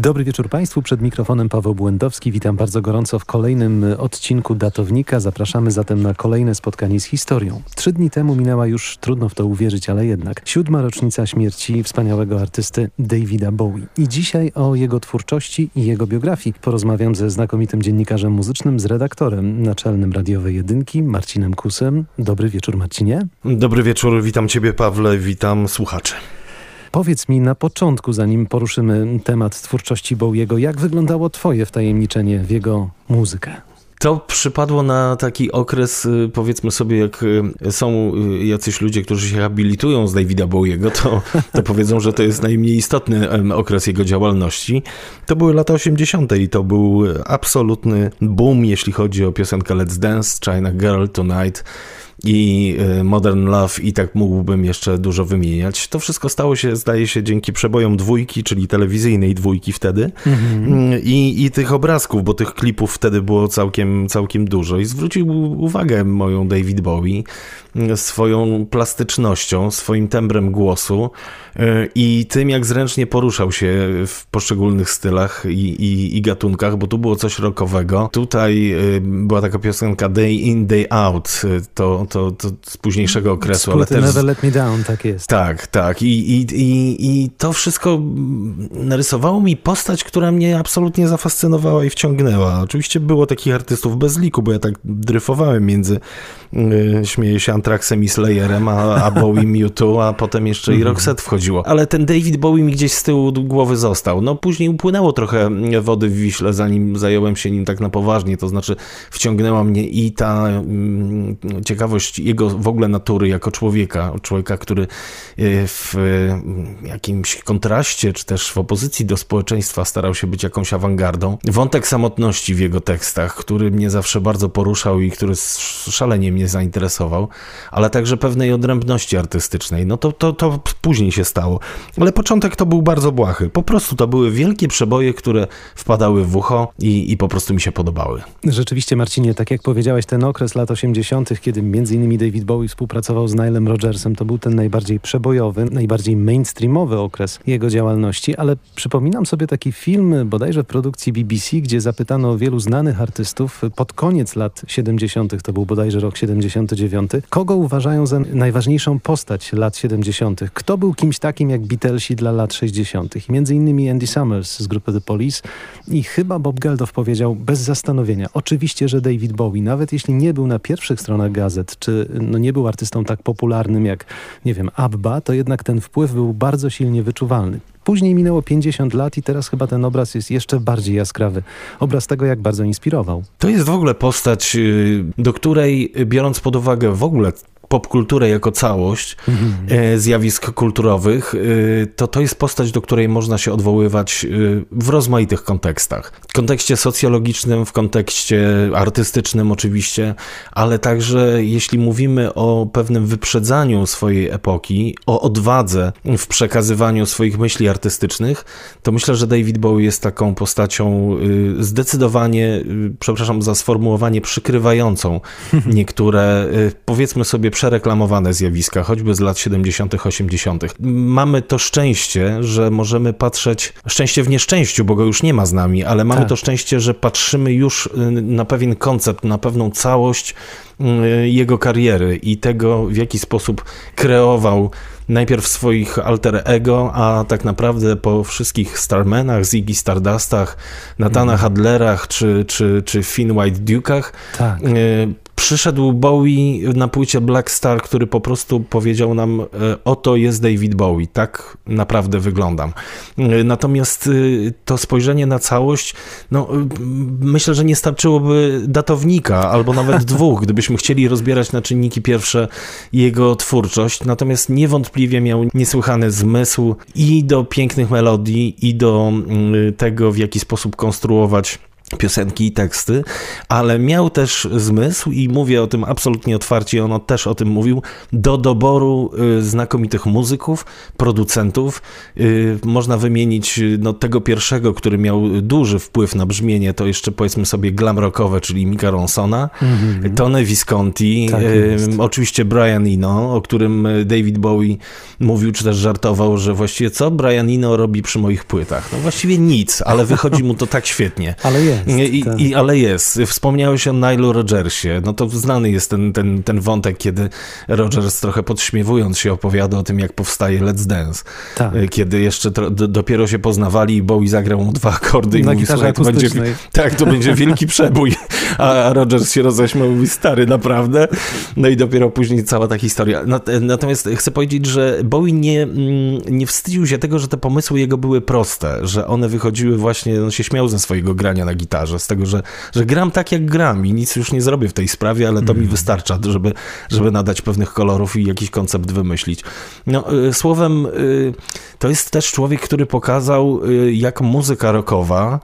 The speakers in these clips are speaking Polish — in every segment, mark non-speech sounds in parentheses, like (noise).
Dobry wieczór Państwu. Przed mikrofonem Paweł Błędowski. Witam bardzo gorąco w kolejnym odcinku Datownika. Zapraszamy zatem na kolejne spotkanie z historią. Trzy dni temu minęła już, trudno w to uwierzyć, ale jednak, siódma rocznica śmierci wspaniałego artysty Davida Bowie. I dzisiaj o jego twórczości i jego biografii porozmawiam ze znakomitym dziennikarzem muzycznym, z redaktorem naczelnym radiowej jedynki, Marcinem Kusem. Dobry wieczór Marcinie. Dobry wieczór, witam Ciebie Pawle, witam słuchaczy. Powiedz mi na początku, zanim poruszymy temat twórczości Bowiego, jak wyglądało Twoje wtajemniczenie w jego muzykę? To przypadło na taki okres, y, powiedzmy sobie, jak y, są y, jacyś ludzie, którzy się habilitują z Davida Bowiego, to, to powiedzą, że to jest najmniej istotny okres jego działalności. To były lata 80. i to był absolutny boom, jeśli chodzi o piosenkę Let's Dance, China Girl Tonight i y, Modern Love i tak mógłbym jeszcze dużo wymieniać. To wszystko stało się, zdaje się, dzięki przebojom dwójki, czyli telewizyjnej dwójki wtedy mhm. I, i tych obrazków, bo tych klipów wtedy było całkiem, całkiem dużo i zwrócił uwagę moją David Bowie swoją plastycznością, swoim tembrem głosu y, i tym, jak zręcznie poruszał się w poszczególnych stylach i, i, i gatunkach, bo tu było coś rockowego. Tutaj y, była taka piosenka Day In, Day Out, to, to, to z późniejszego okresu, ale też... Never Let Me Down, tak jest. Tak, tak. I, i, i, I to wszystko narysowało mi postać, która mnie absolutnie zafascynowała i wciągnęła. Oczywiście było takich artystów bez liku, bo ja tak dryfowałem między, yy, śmieję się, Antraxem i Slayerem, a, a Bowie (laughs) Mewtwo, a potem jeszcze i mhm. Roxette wchodziło. Ale ten David Bowie mi gdzieś z tyłu głowy został. No później upłynęło trochę wody w Wiśle, zanim zająłem się nim tak na poważnie, to znaczy wciągnęła mnie i ta mm, ciekawość jego w ogóle natury jako człowieka, człowieka, który e, w e, jakimś kontraście, czy też w opozycji do społeczeństwa starał się być jakąś awangardą. Wątek samotności w jego tekstach, który mnie zawsze bardzo poruszał i który szalenie mnie zainteresował, ale także pewnej odrębności artystycznej. No to, to, to później się stało. Ale początek to był bardzo błahy. Po prostu to były wielkie przeboje, które wpadały w ucho i, i po prostu mi się podobały. Rzeczywiście, Marcinie, tak jak powiedziałeś, ten okres lat 80., kiedy między Między innymi David Bowie współpracował z Nilem Rodgersem. To był ten najbardziej przebojowy, najbardziej mainstreamowy okres jego działalności, ale przypominam sobie taki film bodajże w produkcji BBC, gdzie zapytano wielu znanych artystów pod koniec lat 70., to był bodajże rok 79, kogo uważają za najważniejszą postać lat 70. Kto był kimś takim jak Beatlesi dla lat 60. I między innymi Andy Summers z grupy The Police i chyba Bob Geldof powiedział bez zastanowienia. Oczywiście, że David Bowie, nawet jeśli nie był na pierwszych stronach gazet, czy no nie był artystą tak popularnym jak, nie wiem, Abba, to jednak ten wpływ był bardzo silnie wyczuwalny. Później minęło 50 lat i teraz chyba ten obraz jest jeszcze bardziej jaskrawy. Obraz tego, jak bardzo inspirował. To jest w ogóle postać, y, do której, biorąc pod uwagę w ogóle popkulturę jako całość mhm. zjawisk kulturowych, e, to to jest postać, do której można się odwoływać e, w rozmaitych kontekstach. W kontekście socjologicznym, w kontekście artystycznym oczywiście, ale także jeśli mówimy o pewnym wyprzedzaniu swojej epoki, o odwadze w przekazywaniu swoich myśli artystycznych, to myślę, że David Bowie jest taką postacią zdecydowanie, przepraszam za sformułowanie, przykrywającą (laughs) niektóre, powiedzmy sobie, przereklamowane zjawiska, choćby z lat 70., 80. Mamy to szczęście, że możemy patrzeć, szczęście w nieszczęściu, bo go już nie ma z nami, ale mamy tak. to szczęście, że patrzymy już y, na pewien koncept, na pewną całość y, jego kariery i tego, w jaki sposób kreował najpierw swoich alter ego, a tak naprawdę po wszystkich Starmenach, Ziggy Stardustach, Natana mm. Hadlerach czy, czy, czy Finn White Duke'ach tak. Przyszedł Bowie na płycie Black Star, który po prostu powiedział nam, e, oto jest David Bowie, tak naprawdę wyglądam. E, natomiast e, to spojrzenie na całość, no myślę, że nie starczyłoby datownika, albo nawet (laughs) dwóch, gdybyśmy chcieli rozbierać na czynniki pierwsze jego twórczość. Natomiast niewątpliwie miał niesłychany zmysł i do pięknych melodii, i do tego, w jaki sposób konstruować piosenki i teksty, ale miał też zmysł i mówię o tym absolutnie otwarcie, on też o tym mówił, do doboru y, znakomitych muzyków, producentów. Y, można wymienić y, no, tego pierwszego, który miał duży wpływ na brzmienie, to jeszcze powiedzmy sobie glam rockowe, czyli Mika Ronsona, mm -hmm. Tony Visconti, tak oczywiście Brian Eno, o którym David Bowie mówił, czy też żartował, że właściwie co Brian Eno robi przy moich płytach? No właściwie nic, ale wychodzi mu to tak świetnie. (laughs) Ale jest. I, tak. i, ale jest. Wspomniałeś o Nilu Rogersie. No to znany jest ten, ten, ten wątek, kiedy Rogers trochę podśmiewując się opowiada o tym, jak powstaje Let's Dance. Tak. E, kiedy jeszcze to, do, dopiero się poznawali i Bowie zagrał mu dwa akordy i Na mówi, słuchaj, to będzie, tak, to będzie wielki (laughs) przebój. A Rogers się roześmiał mówi, stary, naprawdę? No i dopiero później cała ta historia. Natomiast chcę powiedzieć, że Bowie nie, mm, nie wstydził się tego, że te pomysły jego były proste, że one wychodziły właśnie, on się śmiał ze swojego grania na gitarze, z tego, że, że gram tak jak gram i nic już nie zrobię w tej sprawie, ale to mm. mi mhm. wystarcza, żeby, żeby nadać pewnych kolorów i jakiś koncept wymyślić. No, y, słowem, y, to jest też człowiek, który pokazał, y, jak muzyka rockowa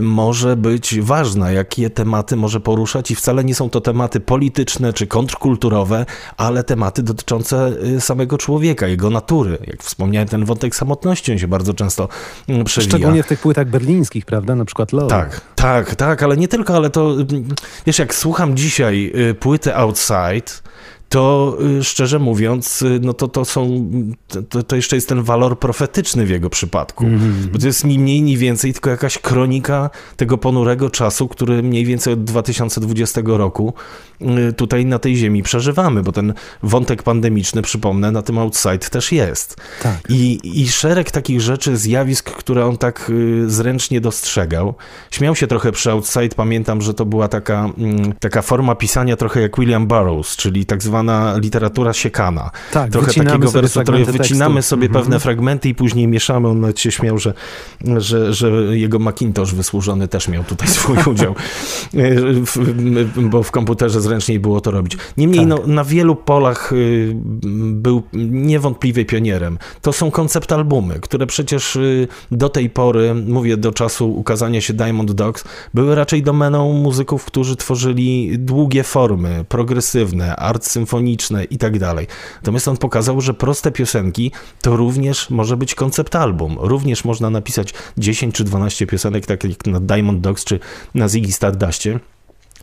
może być ważna, jakie tematy może poruszać i wcale nie są to tematy polityczne czy kontrkulturowe, ale tematy dotyczące samego człowieka, jego natury. Jak wspomniałem, ten wątek samotności on się bardzo często mm, przewija. Szczególnie w tych płytach berlińskich, prawda? Na przykład Love. Tak, tak, tak, ale nie tylko, ale to, wiesz, jak słucham dzisiaj y, płyty Outside, to y, szczerze mówiąc, y, no to, to są, to, to jeszcze jest ten walor profetyczny w jego przypadku, mm -hmm. bo to jest ni mniej, ni więcej, tylko jakaś kronika tego ponurego czasu, który mniej więcej od 2020 roku y, tutaj na tej ziemi przeżywamy, bo ten wątek pandemiczny, przypomnę, na tym outside też jest. Tak. I, I szereg takich rzeczy, zjawisk, które on tak zręcznie dostrzegał. Śmiał się trochę przy outside, pamiętam, że to była taka, mm, taka forma pisania trochę jak William Burroughs, czyli tak zwany zwana literatura siekana. Tak, Trochę takiego wersu, który wycinamy tekstu. sobie mhm. pewne fragmenty i później mieszamy. On nawet się śmiał, że, że, że jego Macintosh wysłużony też miał tutaj (laughs) swój udział, bo w komputerze zręczniej było to robić. Niemniej tak. no, na wielu polach y, był niewątpliwie pionierem. To są koncept albumy, które przecież y, do tej pory, mówię do czasu ukazania się Diamond Dogs, były raczej domeną muzyków, którzy tworzyli długie formy, progresywne, art symfoniczne, symfoniczne i tak dalej. Natomiast on pokazał, że proste piosenki to również może być koncept album. Również można napisać 10 czy 12 piosenek, tak jak na Diamond Dogs czy na Ziggy Stardustie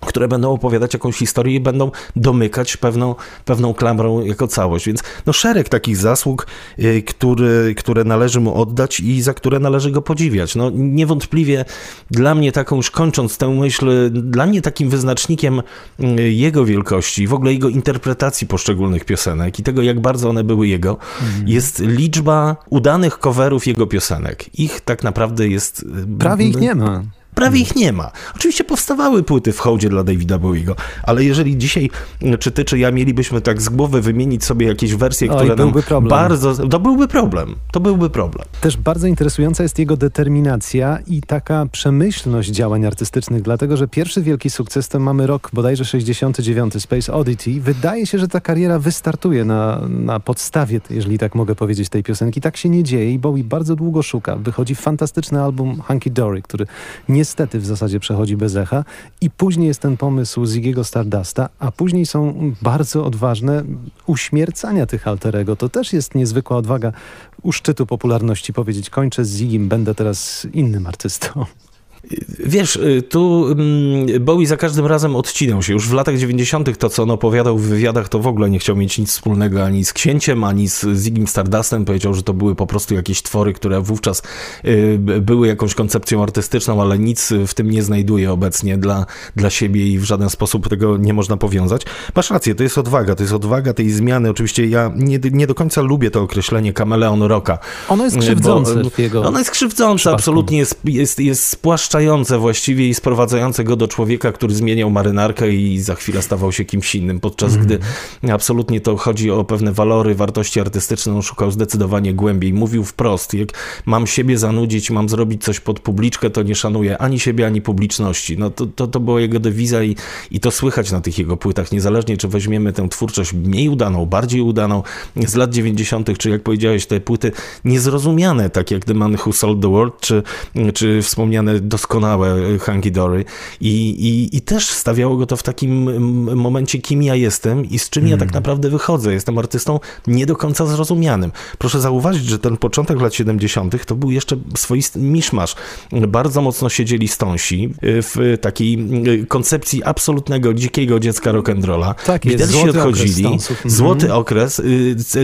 które będą opowiadać jakąś historię i będą domykać pewną, pewną klamrą jako całość. Więc no szereg takich zasług, y, który, które należy mu oddać i za które należy go podziwiać. No niewątpliwie dla mnie taką, już kończąc tę myśl, dla mnie takim wyznacznikiem y, jego wielkości, w ogóle jego interpretacji poszczególnych piosenek i tego, jak bardzo one były jego, mhm. jest liczba udanych coverów jego piosenek. Ich tak naprawdę jest... Y, Prawie ich nie ma prawie ich nie ma. Oczywiście powstawały płyty w hołdzie dla Davida Bowiego, ale jeżeli dzisiaj, czy ty, czy ja mielibyśmy tak z głowy wymienić sobie jakieś wersje, które nam problem. bardzo... To byłby problem. To byłby problem. Też bardzo interesująca jest jego determinacja i taka przemyślność działań artystycznych, dlatego, że pierwszy wielki sukces to mamy rok bodajże 69, Space Oddity. Wydaje się, że ta kariera wystartuje na, na podstawie, jeżeli tak mogę powiedzieć, tej piosenki. Tak się nie dzieje i Bowie bardzo długo szuka. Wychodzi fantastyczny album Hunky Dory, który nie niestety w zasadzie przechodzi bez echa i później jest ten pomysł Ziggy'ego Stardusta, a później są bardzo odważne uśmiercania tych alterego. To też jest niezwykła odwaga u szczytu popularności powiedzieć kończę z Ziggim, będę teraz innym artystą. Wiesz, y, tu mm, Bowie za każdym razem odcinał się. Już w latach 90. to, co on opowiadał w wywiadach, to w ogóle nie chciał mieć nic wspólnego ani z księciem, ani z Ziggim Stardustem. Powiedział, że to były po prostu jakieś twory, które wówczas y, były jakąś koncepcją artystyczną, ale nic w tym nie znajduje obecnie dla, dla siebie i w żaden sposób tego nie można powiązać. Masz rację, to jest odwaga, to jest odwaga tej zmiany. Oczywiście ja nie, nie do końca lubię to określenie kameleon rocka. Ono jest krzywdzące jego Ono jest krzywdzące, absolutnie jest, jest, jest spłaszczające właściwie i sprowadzające go do człowieka, który zmieniał marynarkę i za chwilę stawał się kimś innym, podczas mm. gdy absolutnie to chodzi o pewne walory, wartości artystyczne, on szukał zdecydowanie głębiej. Mówił wprost, jak mam siebie zanudzić, mam zrobić coś pod publiczkę, to nie szanuję ani siebie, ani publiczności. No to, to, to była jego dewiza i, i to słychać na tych jego płytach, niezależnie czy weźmiemy tę twórczość mniej udaną, bardziej udaną z lat 90., czy jak powiedziałeś, te płyty niezrozumiane, tak jak The Man Who Sold the World, czy, czy wspomniane do doskonałe Hanky Dory i, i, i też stawiało go to w takim momencie, kim ja jestem i z czym ja tak mhm. naprawdę wychodzę. Jestem artystą nie do końca zrozumianym. Proszę zauważyć, że ten początek lat 70. to był jeszcze swoisty miszmasz. Bardzo mocno siedzieli stąsi w takiej koncepcji absolutnego dzikiego dziecka rock'n'rolla. Tak, jest złoty odchodzili. Okres złoty mhm. okres.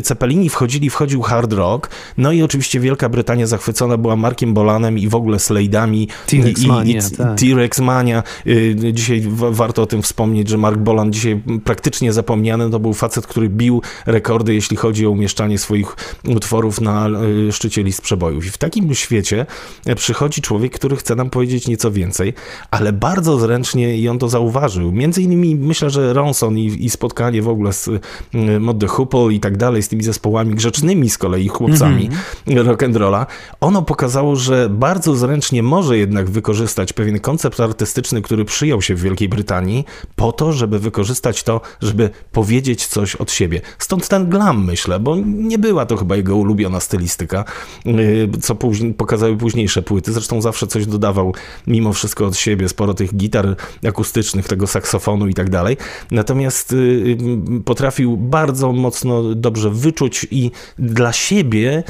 Cepelini wchodzili, wchodził hard rock, no i oczywiście Wielka Brytania zachwycona była Markiem Bolanem i w ogóle Slade'ami. T-Rex Mania. Tak. T-Rex Mania. Y, dzisiaj warto o tym wspomnieć, że Mark Bolan dzisiaj praktycznie zapomniany, to był facet, który bił rekordy, jeśli chodzi o umieszczanie swoich utworów na y, szczycie list przebojów. I w takim świecie e, przychodzi człowiek, który chce nam powiedzieć nieco więcej, ale bardzo zręcznie i on to zauważył. Między innymi myślę, że Ronson i, i spotkanie w ogóle z y, Mod the Hoople i tak dalej, z tymi zespołami grzecznymi z kolei chłopcami mm -hmm. rock'n'rolla, ono pokazało, że bardzo zręcznie może jednak wykorzystać pewien koncept artystyczny, który przyjął się w Wielkiej Brytanii, po to, żeby wykorzystać to, żeby powiedzieć coś od siebie. Stąd ten glam, myślę, bo nie była to chyba jego ulubiona stylistyka, y, co później, pokazały późniejsze płyty. Zresztą zawsze coś dodawał mimo wszystko od siebie, sporo tych gitar akustycznych, tego saksofonu i tak dalej. Natomiast y, y, potrafił bardzo mocno dobrze wyczuć i dla siebie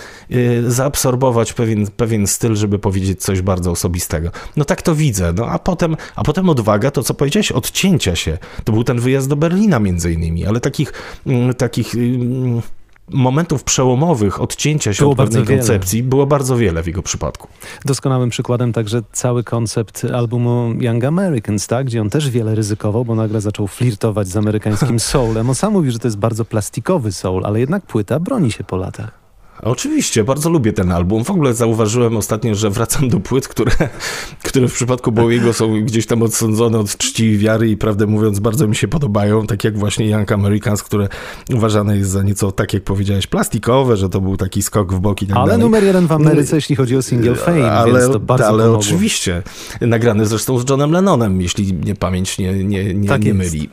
zaabsorbować pewien, pewien styl, żeby powiedzieć coś bardzo osobistego. No tak to widzę. No a potem, a potem odwaga, to co powiedziałeś, odcięcia się. To był ten wyjazd do Berlina między innymi, ale takich, mm, takich mm, momentów przełomowych, odcięcia się było od pewnej koncepcji było bardzo wiele w jego przypadku. Doskonałym przykładem także cały koncept albumu Young Americans, tak? gdzie on też wiele ryzykował, bo nagle zaczął flirtować z amerykańskim (laughs) soulem. On sam mówi, że to jest bardzo plastikowy soul, ale jednak płyta broni się po latach. Oczywiście, bardzo lubię ten album. W ogóle zauważyłem ostatnio, że wracam do płyt, które, (laughs) które w przypadku Bowiego są gdzieś tam odsądzone od czci i wiary i prawdę mówiąc bardzo mi się podobają, tak jak właśnie Young Americans, które uważane jest za nieco, tak jak powiedziałeś, plastikowe, że to był taki skok w boki. Tak ale dalej. numer jeden w Ameryce, jeśli chodzi o single fame, ale, więc to bardzo Ale pomogło. oczywiście. Nagrany zresztą z Johnem Lennonem, jeśli mnie pamięć nie, nie, nie, tak nie myli.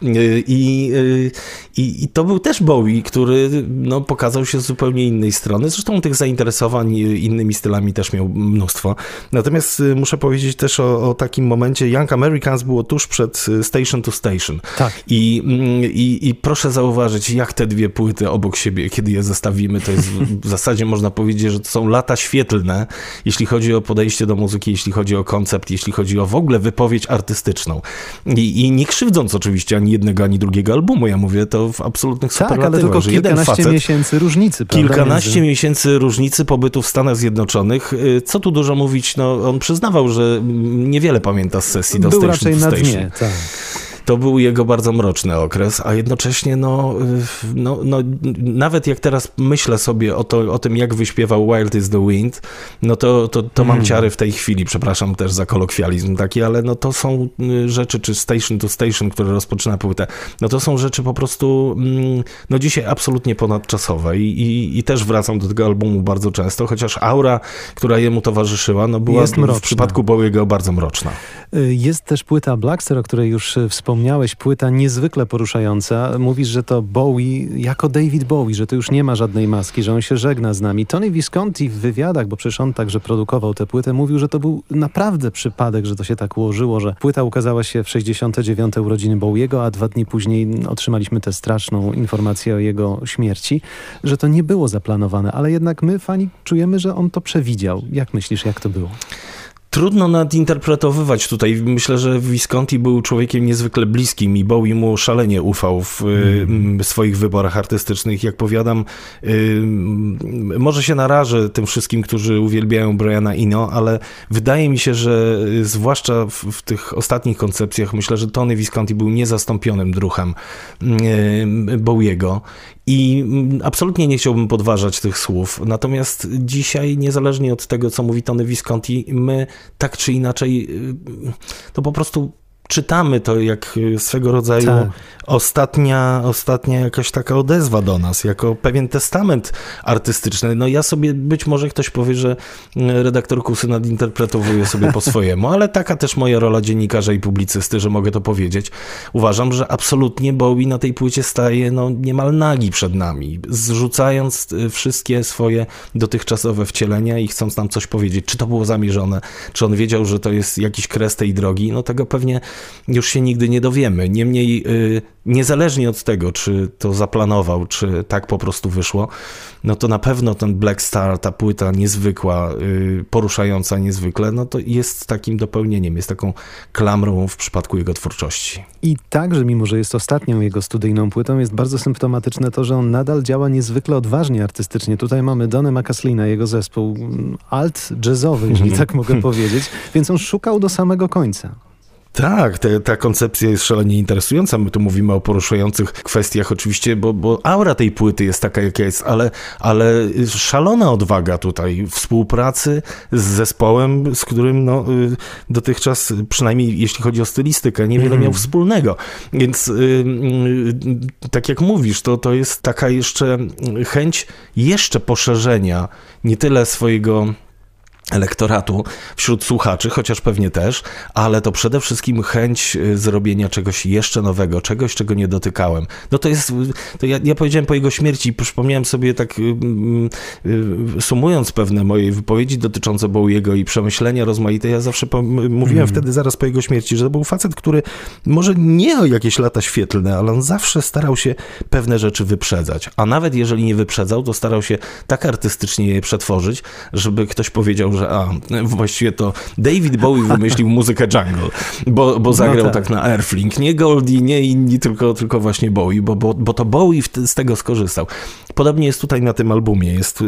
I, i, I to był też Bowie, który no, pokazał się z zupełnie innej strony. Zresztą tych zainteresowań innymi stylami też miał mnóstwo. Natomiast y, muszę powiedzieć też o, o takim momencie, Young Americans było tuż przed y, Station to Station. Tak. I, mm, i, I proszę zauważyć, jak te dwie płyty obok siebie, kiedy je zestawimy, to jest w zasadzie można powiedzieć, że to są lata świetlne, jeśli chodzi o podejście do muzyki, jeśli chodzi o koncept, jeśli chodzi o w ogóle wypowiedź artystyczną. I, i nie krzywdząc oczywiście ani jednego, ani drugiego albumu, ja mówię to w absolutnych tak, ale tylko kilkanaście miesięcy różnicy. Prawda? Kilkanaście między... miesięcy różnicy pobytu w Stanach Zjednoczonych. Y, co tu dużo mówić, no on przyznawał, że niewiele pamięta z sesji do Był Station raczej na dnie, tak to był jego bardzo mroczny okres, a jednocześnie no, no, no, nawet jak teraz myślę sobie o, to, o tym, jak wyśpiewał Wild is the Wind, no to, to, to mam mm. ciary w tej chwili, przepraszam też za kolokwializm taki, ale no to są y, rzeczy, czy Station to Station, które rozpoczyna płytę, no to są rzeczy po prostu mm, no dzisiaj absolutnie ponadczasowe i, i, i też wracam do tego albumu bardzo często, chociaż aura, która jemu towarzyszyła, no była w przypadku Bowiego bardzo mroczna. Y, jest też płyta Blackster, o której już y, wspomniałem, wspomniałeś, płyta niezwykle poruszająca. Mówisz, że to Bowie jako David Bowie, że to już nie ma żadnej maski, że on się żegna z nami. Tony Visconti w wywiadach, bo przecież on także produkował tę płytę, mówił, że to był naprawdę przypadek, że to się tak ułożyło, że płyta ukazała się w 69. urodziny Bowiego, a dwa dni później otrzymaliśmy tę straszną informację o jego śmierci, że to nie było zaplanowane, ale jednak my, fani, czujemy, że on to przewidział. Jak myślisz, jak to było? Trudno nadinterpretowywać tutaj. Myślę, że Visconti był człowiekiem niezwykle bliskim i Bowie mu szalenie ufał w mm. swoich wyborach artystycznych. Jak powiadam, y, może się narażę tym wszystkim, którzy uwielbiają Briana Ino, ale wydaje mi się, że zwłaszcza w, w tych ostatnich koncepcjach, myślę, że Tony Visconti był niezastąpionym druhem y, Bowiego i mm, absolutnie nie chciałbym podważać tych słów. Natomiast dzisiaj, niezależnie od tego, co mówi Tony Visconti, my tak czy inaczej, y, to po prostu odczytamy to jak y, swego rodzaju Tak. ostatnia, ostatnia jakaś taka odezwa do nas, jako pewien testament artystyczny. No ja sobie, być może ktoś powie, że y, redaktor Kusy nadinterpretowuje sobie po (laughs) swojemu, ale taka też moja rola dziennikarza i publicysty, że mogę to powiedzieć. Uważam, że absolutnie Bowie na tej płycie staje no, niemal nagi przed nami, zrzucając y, wszystkie swoje dotychczasowe wcielenia i chcąc nam coś powiedzieć. Czy to było zamierzone, czy on wiedział, że to jest jakiś kres tej drogi, no tego pewnie już się nigdy nie dowiemy. Niemniej, y, niezależnie od tego, czy to zaplanował, czy tak po prostu wyszło, no to na pewno ten Black Star, ta płyta niezwykła, y, poruszająca niezwykle, no to jest takim dopełnieniem, jest taką klamrą w przypadku jego twórczości. I także, mimo że jest ostatnią jego studyjną płytą, jest bardzo symptomatyczne to, że on nadal działa niezwykle odważnie artystycznie. Tutaj mamy Donę McCaslina, jego zespół mm, alt jazzowy, jeżeli (laughs) tak mogę powiedzieć, więc on szukał do samego końca. Tak, te, ta koncepcja jest szalenie interesująca. My tu mówimy o poruszających kwestiach oczywiście, bo, bo aura tej płyty jest taka, jaka jest, ale, ale szalona odwaga tutaj współpracy z zespołem, z którym no, y, dotychczas, przynajmniej jeśli chodzi o stylistykę, niewiele miał wspólnego. Więc y, y, tak jak mówisz, to, to jest taka jeszcze chęć jeszcze poszerzenia nie tyle swojego elektoratu wśród słuchaczy, chociaż pewnie też, ale to przede wszystkim chęć y, zrobienia czegoś jeszcze nowego, czegoś, czego nie dotykałem. No to jest, to ja, ja powiedziałem po jego śmierci, przypomniałem sobie tak, y, y, sumując pewne moje wypowiedzi dotyczące Bowiego i przemyślenia rozmaite, ja zawsze mówiłem wtedy zaraz po jego śmierci, że to był facet, który może nie o jakieś lata świetlne, ale on zawsze starał się pewne rzeczy wyprzedzać, a nawet jeżeli nie wyprzedzał, to starał się tak artystycznie je przetworzyć, żeby ktoś powiedział, że a, właściwie to David Bowie wymyślił muzykę jungle, bo, bo zagrał tak. tak. na Airflink. Nie Goldie, nie inni, tylko, tylko właśnie Bowie, bo, bo, bo to Bowie z tego skorzystał. Podobnie jest tutaj na tym albumie. Jest y,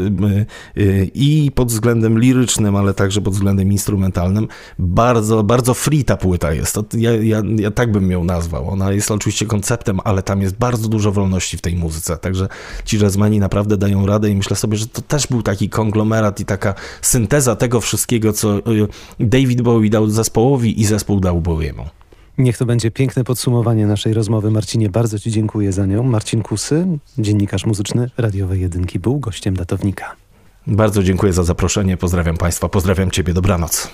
y, i pod względem lirycznym, ale także pod względem instrumentalnym bardzo, bardzo free ta płyta jest. To ja, ja, ja tak bym ją nazwał. Ona jest oczywiście konceptem, ale tam jest bardzo dużo wolności w tej muzyce. Także ci jazzmeni naprawdę dają radę i myślę sobie, że to też był taki konglomerat i taka synteza tego wszystkiego, co y, David Bowie dał zespołowi i zespół dał Bowiemu. Niech to będzie piękne podsumowanie naszej rozmowy. Marcinie, bardzo Ci dziękuję za nią. Marcin Kusy, dziennikarz muzyczny Radiowej Jedynki, był gościem datownika. Bardzo dziękuję za zaproszenie. Pozdrawiam Państwa, pozdrawiam Ciebie. Dobranoc.